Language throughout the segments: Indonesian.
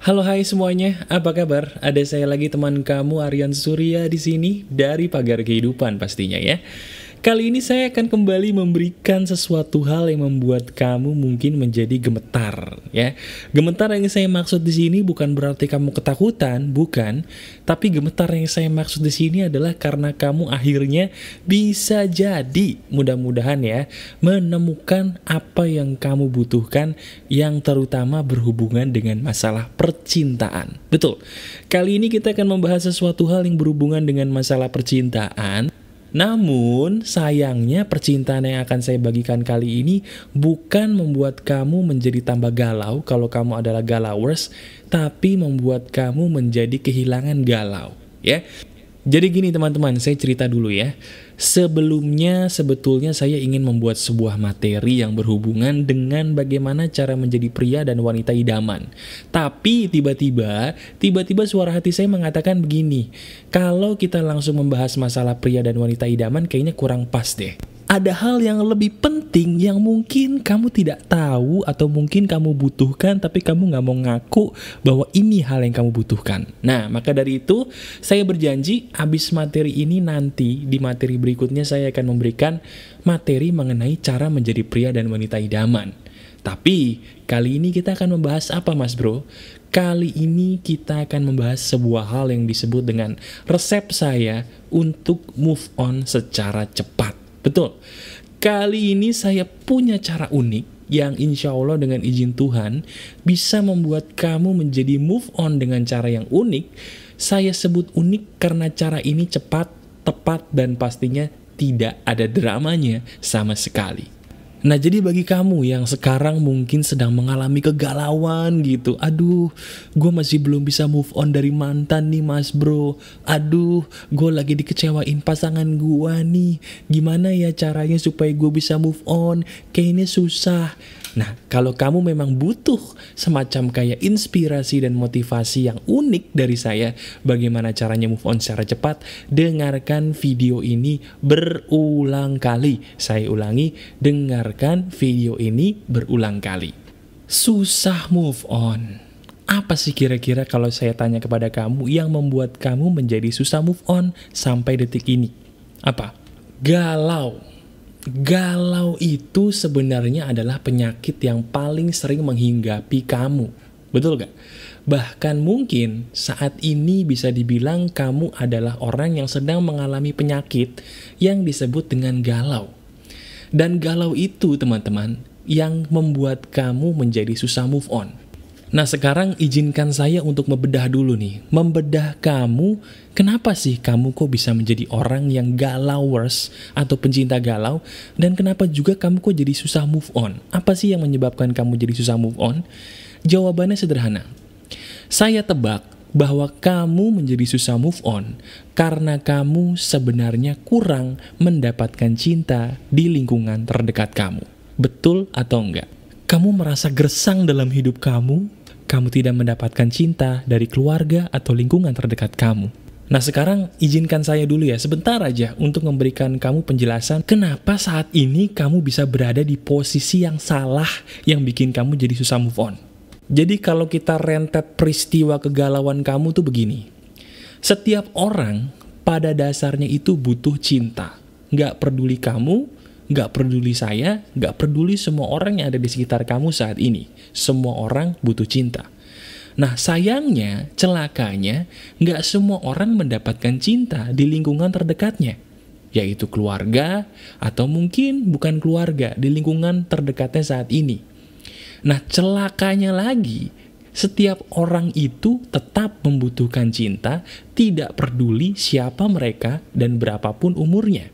Halo hai semuanya, apa kabar? Ada saya lagi teman kamu Aryan Surya di sini dari Pagar Kehidupan pastinya ya. Kali ini saya akan kembali memberikan sesuatu hal yang membuat kamu mungkin menjadi gemetar, ya. Gemetar yang saya maksud di sini bukan berarti kamu ketakutan, bukan. Tapi gemetar yang saya maksud di sini adalah karena kamu akhirnya bisa jadi, mudah-mudahan ya, menemukan apa yang kamu butuhkan yang terutama berhubungan dengan masalah percintaan. Betul. Kali ini kita akan membahas sesuatu hal yang berhubungan dengan masalah percintaan namun, sayangnya percintaan yang akan saya bagikan kali ini bukan membuat kamu menjadi tambah galau kalau kamu adalah galawers, tapi membuat kamu menjadi kehilangan galau, ya. Jadi gini teman-teman, saya cerita dulu ya. Sebelumnya sebetulnya saya ingin membuat sebuah materi yang berhubungan dengan bagaimana cara menjadi pria dan wanita idaman. Tapi tiba-tiba, tiba-tiba suara hati saya mengatakan begini, kalau kita langsung membahas masalah pria dan wanita idaman kayaknya kurang pas deh ada hal yang lebih penting yang mungkin kamu tidak tahu atau mungkin kamu butuhkan tapi kamu nggak mau ngaku bahwa ini hal yang kamu butuhkan. Nah, maka dari itu saya berjanji habis materi ini nanti di materi berikutnya saya akan memberikan materi mengenai cara menjadi pria dan wanita idaman. Tapi kali ini kita akan membahas apa mas bro? Kali ini kita akan membahas sebuah hal yang disebut dengan resep saya untuk move on secara cepat. Betul. Kali ini saya punya cara unik yang insya Allah dengan izin Tuhan bisa membuat kamu menjadi move on dengan cara yang unik. Saya sebut unik karena cara ini cepat, tepat, dan pastinya tidak ada dramanya sama sekali. Nah jadi bagi kamu yang sekarang mungkin sedang mengalami kegalauan gitu Aduh gue masih belum bisa move on dari mantan nih mas bro. Aduh gue lagi dikecewain pasangan gue nih. Gimana ya caranya supaya gue bisa move on? Kayaknya susah Nah, kalau kamu memang butuh semacam kayak inspirasi dan motivasi yang unik dari saya, bagaimana caranya move on secara cepat, dengarkan video ini berulang kali. Saya ulangi, dengarkan video ini berulang kali. Susah move on. Apa sih kira-kira kalau saya tanya kepada kamu yang membuat kamu menjadi susah move on sampai detik ini? Apa? Galau Galau itu sebenarnya adalah penyakit yang paling sering menghinggapi kamu. Betul gak? Bahkan mungkin saat ini bisa dibilang kamu adalah orang yang sedang mengalami penyakit yang disebut dengan galau. Dan galau itu teman-teman yang membuat kamu menjadi susah move on. Nah sekarang izinkan saya untuk membedah dulu nih. Membedah kamu, kenapa sih kamu kok bisa menjadi orang yang galauers atau pencinta galau? Dan kenapa juga kamu kok jadi susah move on? Apa sih yang menyebabkan kamu jadi susah move on? Jawabannya sederhana. Saya tebak bahwa kamu menjadi susah move on karena kamu sebenarnya kurang mendapatkan cinta di lingkungan terdekat kamu. Betul atau enggak? Kamu merasa gersang dalam hidup kamu kamu tidak mendapatkan cinta dari keluarga atau lingkungan terdekat kamu. Nah sekarang izinkan saya dulu ya sebentar aja untuk memberikan kamu penjelasan kenapa saat ini kamu bisa berada di posisi yang salah yang bikin kamu jadi susah move on. Jadi kalau kita rentet peristiwa kegalauan kamu tuh begini. Setiap orang pada dasarnya itu butuh cinta. Nggak peduli kamu, nggak peduli saya, nggak peduli semua orang yang ada di sekitar kamu saat ini. Semua orang butuh cinta. Nah sayangnya, celakanya, nggak semua orang mendapatkan cinta di lingkungan terdekatnya. Yaitu keluarga, atau mungkin bukan keluarga, di lingkungan terdekatnya saat ini. Nah celakanya lagi, setiap orang itu tetap membutuhkan cinta, tidak peduli siapa mereka dan berapapun umurnya.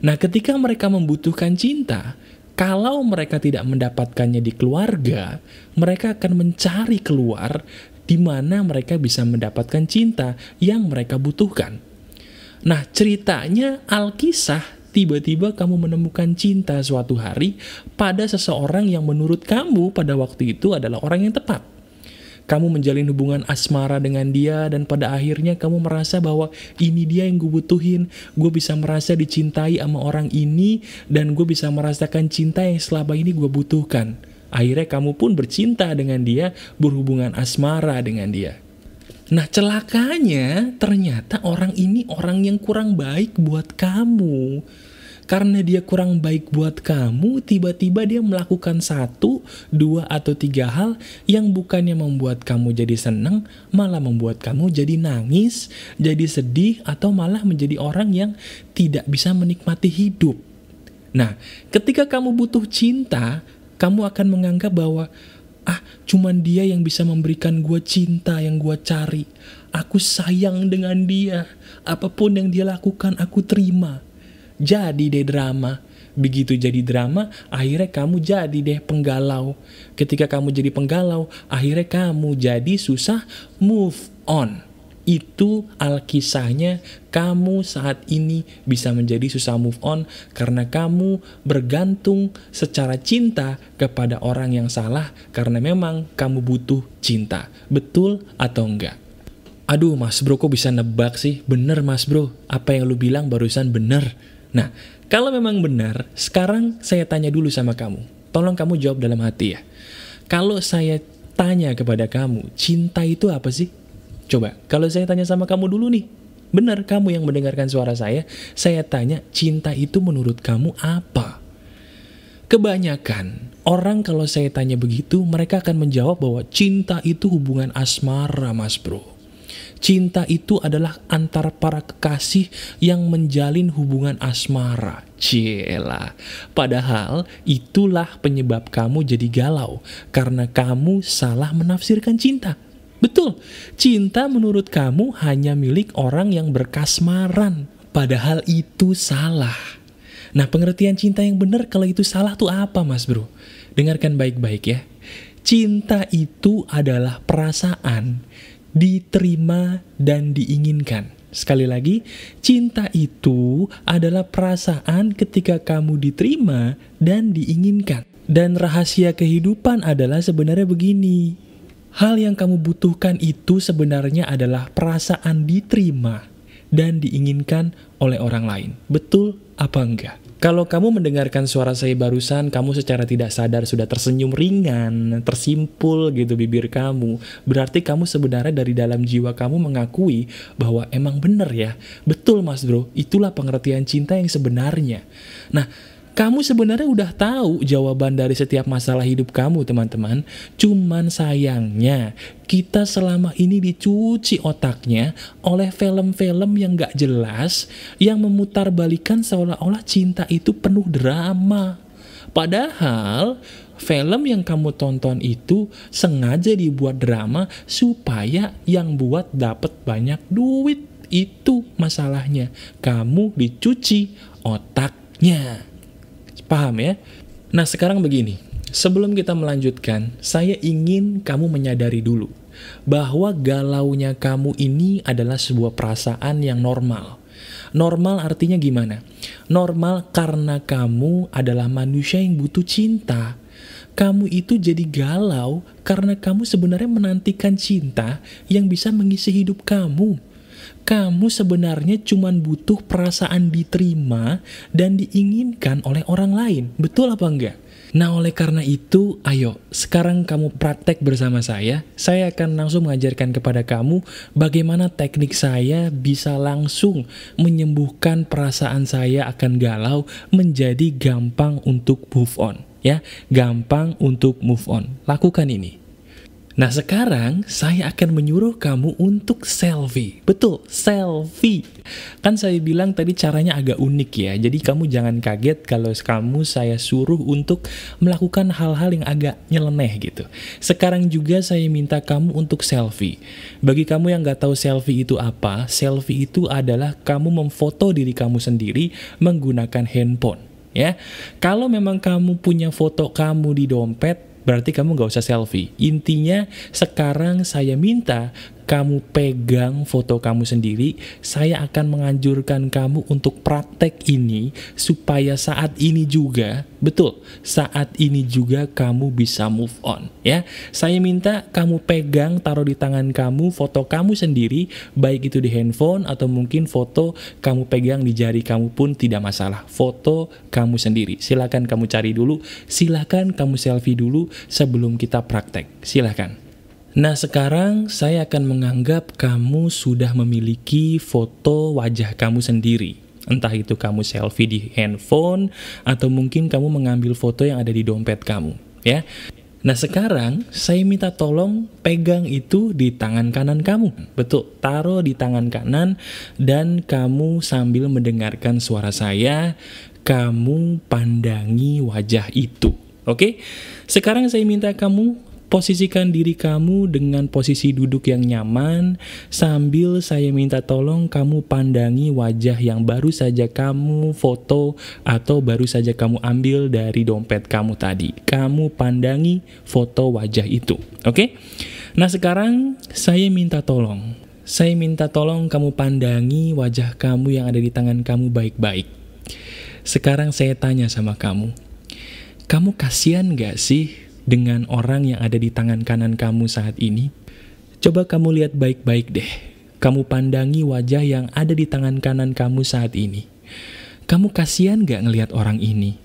Nah, ketika mereka membutuhkan cinta, kalau mereka tidak mendapatkannya di keluarga, mereka akan mencari keluar di mana mereka bisa mendapatkan cinta yang mereka butuhkan. Nah, ceritanya Alkisah tiba-tiba kamu menemukan cinta suatu hari pada seseorang yang menurut kamu pada waktu itu adalah orang yang tepat kamu menjalin hubungan asmara dengan dia dan pada akhirnya kamu merasa bahwa ini dia yang gue butuhin, gue bisa merasa dicintai sama orang ini dan gue bisa merasakan cinta yang selama ini gue butuhkan. akhirnya kamu pun bercinta dengan dia, berhubungan asmara dengan dia. Nah celakanya ternyata orang ini orang yang kurang baik buat kamu. Karena dia kurang baik buat kamu, tiba-tiba dia melakukan satu, dua, atau tiga hal yang bukannya membuat kamu jadi senang, malah membuat kamu jadi nangis, jadi sedih, atau malah menjadi orang yang tidak bisa menikmati hidup. Nah, ketika kamu butuh cinta, kamu akan menganggap bahwa ah cuman dia yang bisa memberikan gue cinta yang gue cari. Aku sayang dengan dia. Apa pun yang dia lakukan aku terima. Jadi deh drama. Begitu jadi drama, akhirnya kamu jadi deh penggalau. Ketika kamu jadi penggalau, akhirnya kamu jadi susah move on. Itu alkisahnya kamu saat ini bisa menjadi susah move on karena kamu bergantung secara cinta kepada orang yang salah karena memang kamu butuh cinta. Betul atau enggak? Aduh mas bro kok bisa nebak sih? Bener mas bro, apa yang lu bilang barusan bener. Nah, kalau memang benar, sekarang saya tanya dulu sama kamu. Tolong kamu jawab dalam hati ya. Kalau saya tanya kepada kamu, cinta itu apa sih? Coba, kalau saya tanya sama kamu dulu nih. Benar, kamu yang mendengarkan suara saya. Saya tanya, cinta itu menurut kamu apa? Kebanyakan orang kalau saya tanya begitu, mereka akan menjawab bahwa cinta itu hubungan asmara, mas bro. Cinta itu adalah antara para kekasih yang menjalin hubungan asmara. Cila. Padahal itulah penyebab kamu jadi galau. Karena kamu salah menafsirkan cinta. Betul, cinta menurut kamu hanya milik orang yang berkasmaran. Padahal itu salah. Nah, pengertian cinta yang benar kalau itu salah tuh apa, Mas Bro? Dengarkan baik-baik ya. Cinta itu adalah perasaan diterima dan diinginkan. Sekali lagi, cinta itu adalah perasaan ketika kamu diterima dan diinginkan. Dan rahasia kehidupan adalah sebenarnya begini. Hal yang kamu butuhkan itu sebenarnya adalah perasaan diterima dan diinginkan oleh orang lain. Betul apa enggak? Kalau kamu mendengarkan suara saya barusan, kamu secara tidak sadar sudah tersenyum ringan, tersimpul gitu bibir kamu. Berarti kamu sebenarnya dari dalam jiwa kamu mengakui bahwa emang bener ya. Betul mas bro, itulah pengertian cinta yang sebenarnya. Nah, kamu sebenarnya udah tahu jawaban dari setiap masalah hidup kamu, teman-teman. Cuman sayangnya, kita selama ini dicuci otaknya oleh film-film yang gak jelas, yang memutar balikan seolah-olah cinta itu penuh drama. Padahal, film yang kamu tonton itu sengaja dibuat drama supaya yang buat dapat banyak duit. Itu masalahnya. Kamu dicuci otaknya. Paham ya? Nah sekarang begini, sebelum kita melanjutkan, saya ingin kamu menyadari dulu bahwa galaunya kamu ini adalah sebuah perasaan yang normal. Normal artinya gimana? Normal karena kamu adalah manusia yang butuh cinta. Kamu itu jadi galau karena kamu sebenarnya menantikan cinta yang bisa mengisi hidup kamu kamu sebenarnya cuma butuh perasaan diterima dan diinginkan oleh orang lain. Betul apa enggak? Nah oleh karena itu, ayo sekarang kamu praktek bersama saya. Saya akan langsung mengajarkan kepada kamu bagaimana teknik saya bisa langsung menyembuhkan perasaan saya akan galau menjadi gampang untuk move on. Ya, gampang untuk move on. Lakukan ini. Nah sekarang saya akan menyuruh kamu untuk selfie. Betul, selfie. Kan saya bilang tadi caranya agak unik ya. Jadi kamu jangan kaget kalau kamu saya suruh untuk melakukan hal-hal yang agak nyeleneh gitu. Sekarang juga saya minta kamu untuk selfie. Bagi kamu yang gak tahu selfie itu apa, selfie itu adalah kamu memfoto diri kamu sendiri menggunakan handphone. Ya, kalau memang kamu punya foto kamu di dompet, berarti kamu gak usah selfie. Intinya sekarang saya minta kamu pegang foto kamu sendiri, saya akan menganjurkan kamu untuk praktek ini supaya saat ini juga, betul, saat ini juga kamu bisa move on ya. Saya minta kamu pegang taruh di tangan kamu foto kamu sendiri, baik itu di handphone atau mungkin foto kamu pegang di jari kamu pun tidak masalah. Foto kamu sendiri. Silakan kamu cari dulu, silakan kamu selfie dulu sebelum kita praktek. Silakan. Nah sekarang saya akan menganggap kamu sudah memiliki foto wajah kamu sendiri. Entah itu kamu selfie di handphone atau mungkin kamu mengambil foto yang ada di dompet kamu, ya. Nah sekarang saya minta tolong pegang itu di tangan kanan kamu. Betul, taruh di tangan kanan dan kamu sambil mendengarkan suara saya, kamu pandangi wajah itu. Oke? Sekarang saya minta kamu Posisikan diri kamu dengan posisi duduk yang nyaman, sambil saya minta tolong kamu pandangi wajah yang baru saja kamu foto atau baru saja kamu ambil dari dompet kamu tadi. Kamu pandangi foto wajah itu, oke? Okay? Nah sekarang saya minta tolong. Saya minta tolong kamu pandangi wajah kamu yang ada di tangan kamu baik-baik. Sekarang saya tanya sama kamu, kamu kasihan gak sih dengan orang yang ada di tangan kanan kamu saat ini? Coba kamu lihat baik-baik deh. Kamu pandangi wajah yang ada di tangan kanan kamu saat ini. Kamu kasihan gak ngelihat orang ini?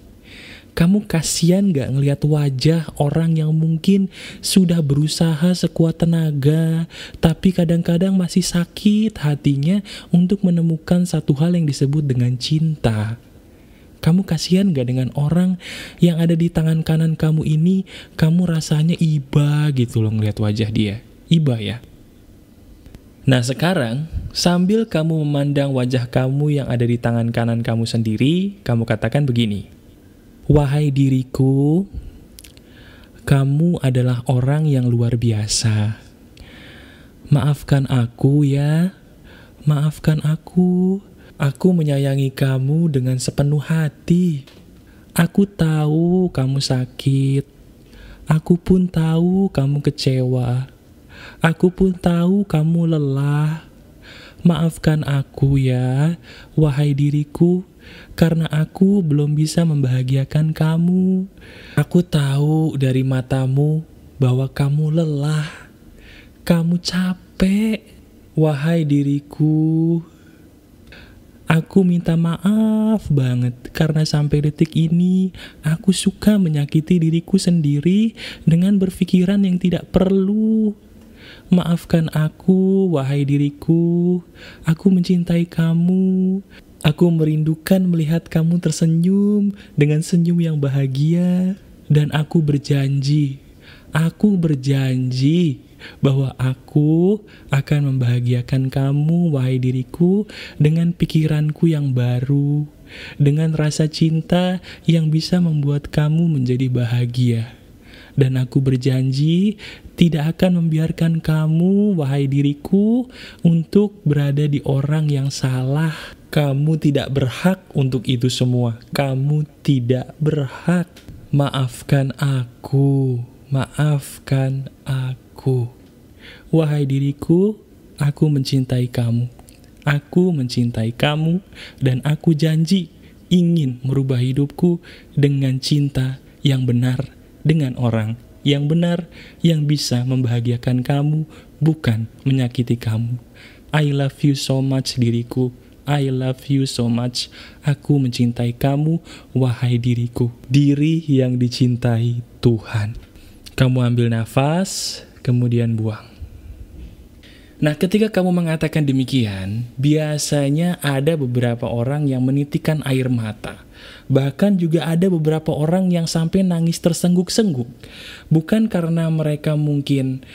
Kamu kasihan gak ngelihat wajah orang yang mungkin sudah berusaha sekuat tenaga, tapi kadang-kadang masih sakit hatinya untuk menemukan satu hal yang disebut dengan cinta. Kamu kasihan gak dengan orang yang ada di tangan kanan kamu ini, kamu rasanya iba gitu loh ngeliat wajah dia. Iba ya. Nah sekarang, sambil kamu memandang wajah kamu yang ada di tangan kanan kamu sendiri, kamu katakan begini. Wahai diriku, kamu adalah orang yang luar biasa. Maafkan aku ya, maafkan aku Aku menyayangi kamu dengan sepenuh hati. Aku tahu kamu sakit. Aku pun tahu kamu kecewa. Aku pun tahu kamu lelah. Maafkan aku ya, wahai diriku, karena aku belum bisa membahagiakan kamu. Aku tahu dari matamu bahwa kamu lelah, kamu capek, wahai diriku. Aku minta maaf banget karena sampai detik ini aku suka menyakiti diriku sendiri dengan berpikiran yang tidak perlu. Maafkan aku, wahai diriku. Aku mencintai kamu. Aku merindukan melihat kamu tersenyum dengan senyum yang bahagia. Dan aku berjanji, aku berjanji bahwa aku akan membahagiakan kamu, wahai diriku, dengan pikiranku yang baru, dengan rasa cinta yang bisa membuat kamu menjadi bahagia. Dan aku berjanji tidak akan membiarkan kamu, wahai diriku, untuk berada di orang yang salah. Kamu tidak berhak untuk itu semua. Kamu tidak berhak. Maafkan aku, maafkan aku. Wahai diriku, aku mencintai kamu. Aku mencintai kamu dan aku janji ingin merubah hidupku dengan cinta yang benar dengan orang yang benar yang bisa membahagiakan kamu bukan menyakiti kamu. I love you so much diriku. I love you so much. Aku mencintai kamu, wahai diriku. Diri yang dicintai Tuhan. Kamu ambil nafas, kemudian buang. Nah, ketika kamu mengatakan demikian, biasanya ada beberapa orang yang menitikan air mata. Bahkan juga ada beberapa orang yang sampai nangis tersengguk-sengguk. Bukan karena mereka mungkin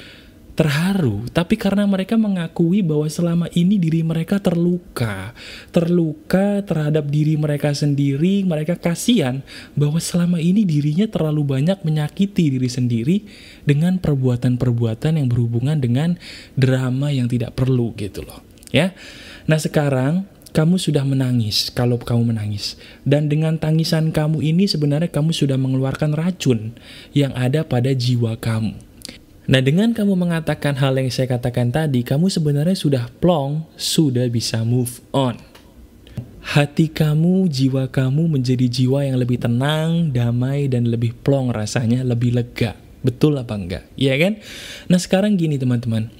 terharu, tapi karena mereka mengakui bahwa selama ini diri mereka terluka, terluka terhadap diri mereka sendiri, mereka kasihan bahwa selama ini dirinya terlalu banyak menyakiti diri sendiri dengan perbuatan-perbuatan yang berhubungan dengan drama yang tidak perlu gitu loh. Ya. Nah, sekarang kamu sudah menangis kalau kamu menangis. Dan dengan tangisan kamu ini sebenarnya kamu sudah mengeluarkan racun yang ada pada jiwa kamu. Nah, dengan kamu mengatakan hal yang saya katakan tadi, kamu sebenarnya sudah plong, sudah bisa move on. Hati kamu, jiwa kamu menjadi jiwa yang lebih tenang, damai, dan lebih plong rasanya, lebih lega. Betul apa enggak? Iya kan? Nah, sekarang gini teman-teman.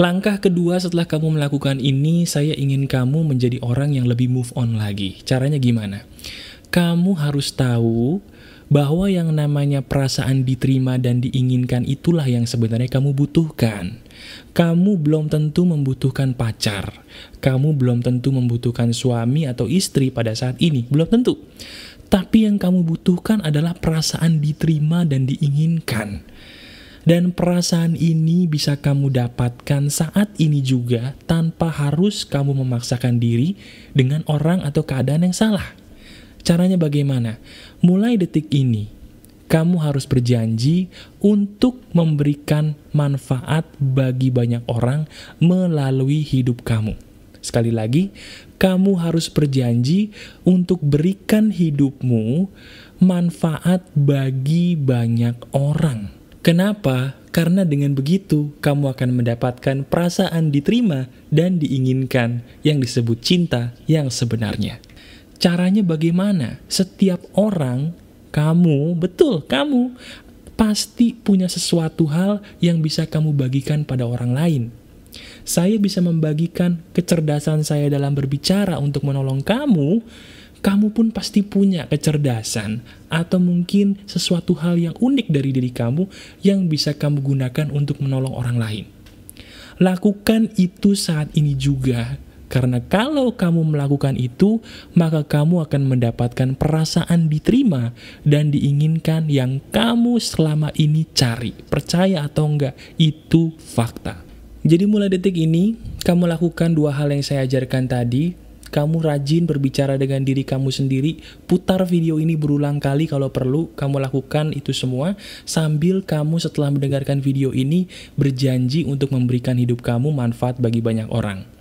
Langkah kedua setelah kamu melakukan ini, saya ingin kamu menjadi orang yang lebih move on lagi. Caranya gimana? Kamu harus tahu bahwa yang namanya perasaan diterima dan diinginkan itulah yang sebenarnya kamu butuhkan. Kamu belum tentu membutuhkan pacar. Kamu belum tentu membutuhkan suami atau istri pada saat ini. Belum tentu. Tapi yang kamu butuhkan adalah perasaan diterima dan diinginkan. Dan perasaan ini bisa kamu dapatkan saat ini juga tanpa harus kamu memaksakan diri dengan orang atau keadaan yang salah. Caranya bagaimana? Mulai detik ini, kamu harus berjanji untuk memberikan manfaat bagi banyak orang melalui hidup kamu. Sekali lagi, kamu harus berjanji untuk berikan hidupmu manfaat bagi banyak orang. Kenapa? Karena dengan begitu, kamu akan mendapatkan perasaan diterima dan diinginkan yang disebut cinta yang sebenarnya. Caranya bagaimana? Setiap orang, kamu, betul, kamu, pasti punya sesuatu hal yang bisa kamu bagikan pada orang lain. Saya bisa membagikan kecerdasan saya dalam berbicara untuk menolong kamu, kamu pun pasti punya kecerdasan atau mungkin sesuatu hal yang unik dari diri kamu yang bisa kamu gunakan untuk menolong orang lain. Lakukan itu saat ini juga, karena kalau kamu melakukan itu, maka kamu akan mendapatkan perasaan diterima dan diinginkan yang kamu selama ini cari. Percaya atau enggak, itu fakta. Jadi mulai detik ini, kamu lakukan dua hal yang saya ajarkan tadi, kamu rajin berbicara dengan diri kamu sendiri, putar video ini berulang kali kalau perlu, kamu lakukan itu semua, sambil kamu setelah mendengarkan video ini, berjanji untuk memberikan hidup kamu manfaat bagi banyak orang.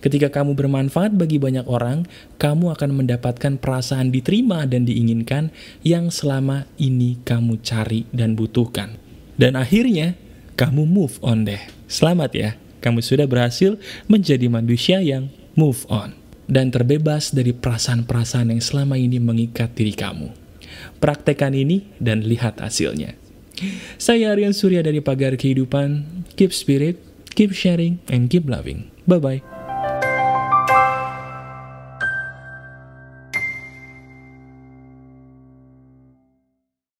Ketika kamu bermanfaat bagi banyak orang, kamu akan mendapatkan perasaan diterima dan diinginkan yang selama ini kamu cari dan butuhkan. Dan akhirnya, kamu move on deh. Selamat ya, kamu sudah berhasil menjadi manusia yang move on dan terbebas dari perasaan-perasaan yang selama ini mengikat diri kamu. Praktekan ini dan lihat hasilnya. Saya Aryan Surya dari Pagar Kehidupan. Keep spirit, keep sharing, and keep loving. Bye-bye.